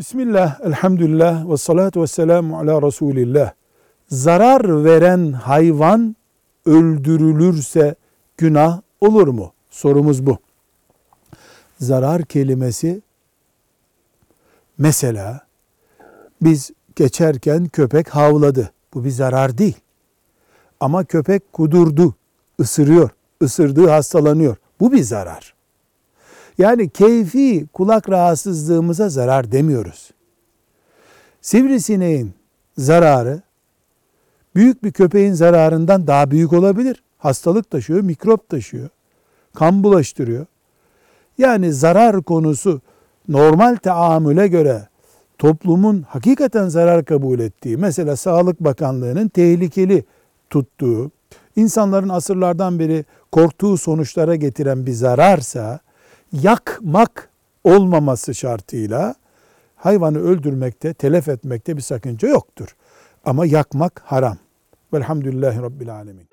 Bismillah, elhamdülillah ve salatu ve selamu ala Resulillah. Zarar veren hayvan öldürülürse günah olur mu? Sorumuz bu. Zarar kelimesi mesela biz geçerken köpek havladı. Bu bir zarar değil. Ama köpek kudurdu, ısırıyor. Isırdığı hastalanıyor. Bu bir zarar. Yani keyfi kulak rahatsızlığımıza zarar demiyoruz. Sivrisineğin zararı büyük bir köpeğin zararından daha büyük olabilir. Hastalık taşıyor, mikrop taşıyor, kan bulaştırıyor. Yani zarar konusu normal taamüle göre toplumun hakikaten zarar kabul ettiği, mesela Sağlık Bakanlığı'nın tehlikeli tuttuğu, insanların asırlardan beri korktuğu sonuçlara getiren bir zararsa, yakmak olmaması şartıyla hayvanı öldürmekte, telef etmekte bir sakınca yoktur. Ama yakmak haram. Velhamdülillahi Rabbil Alemin.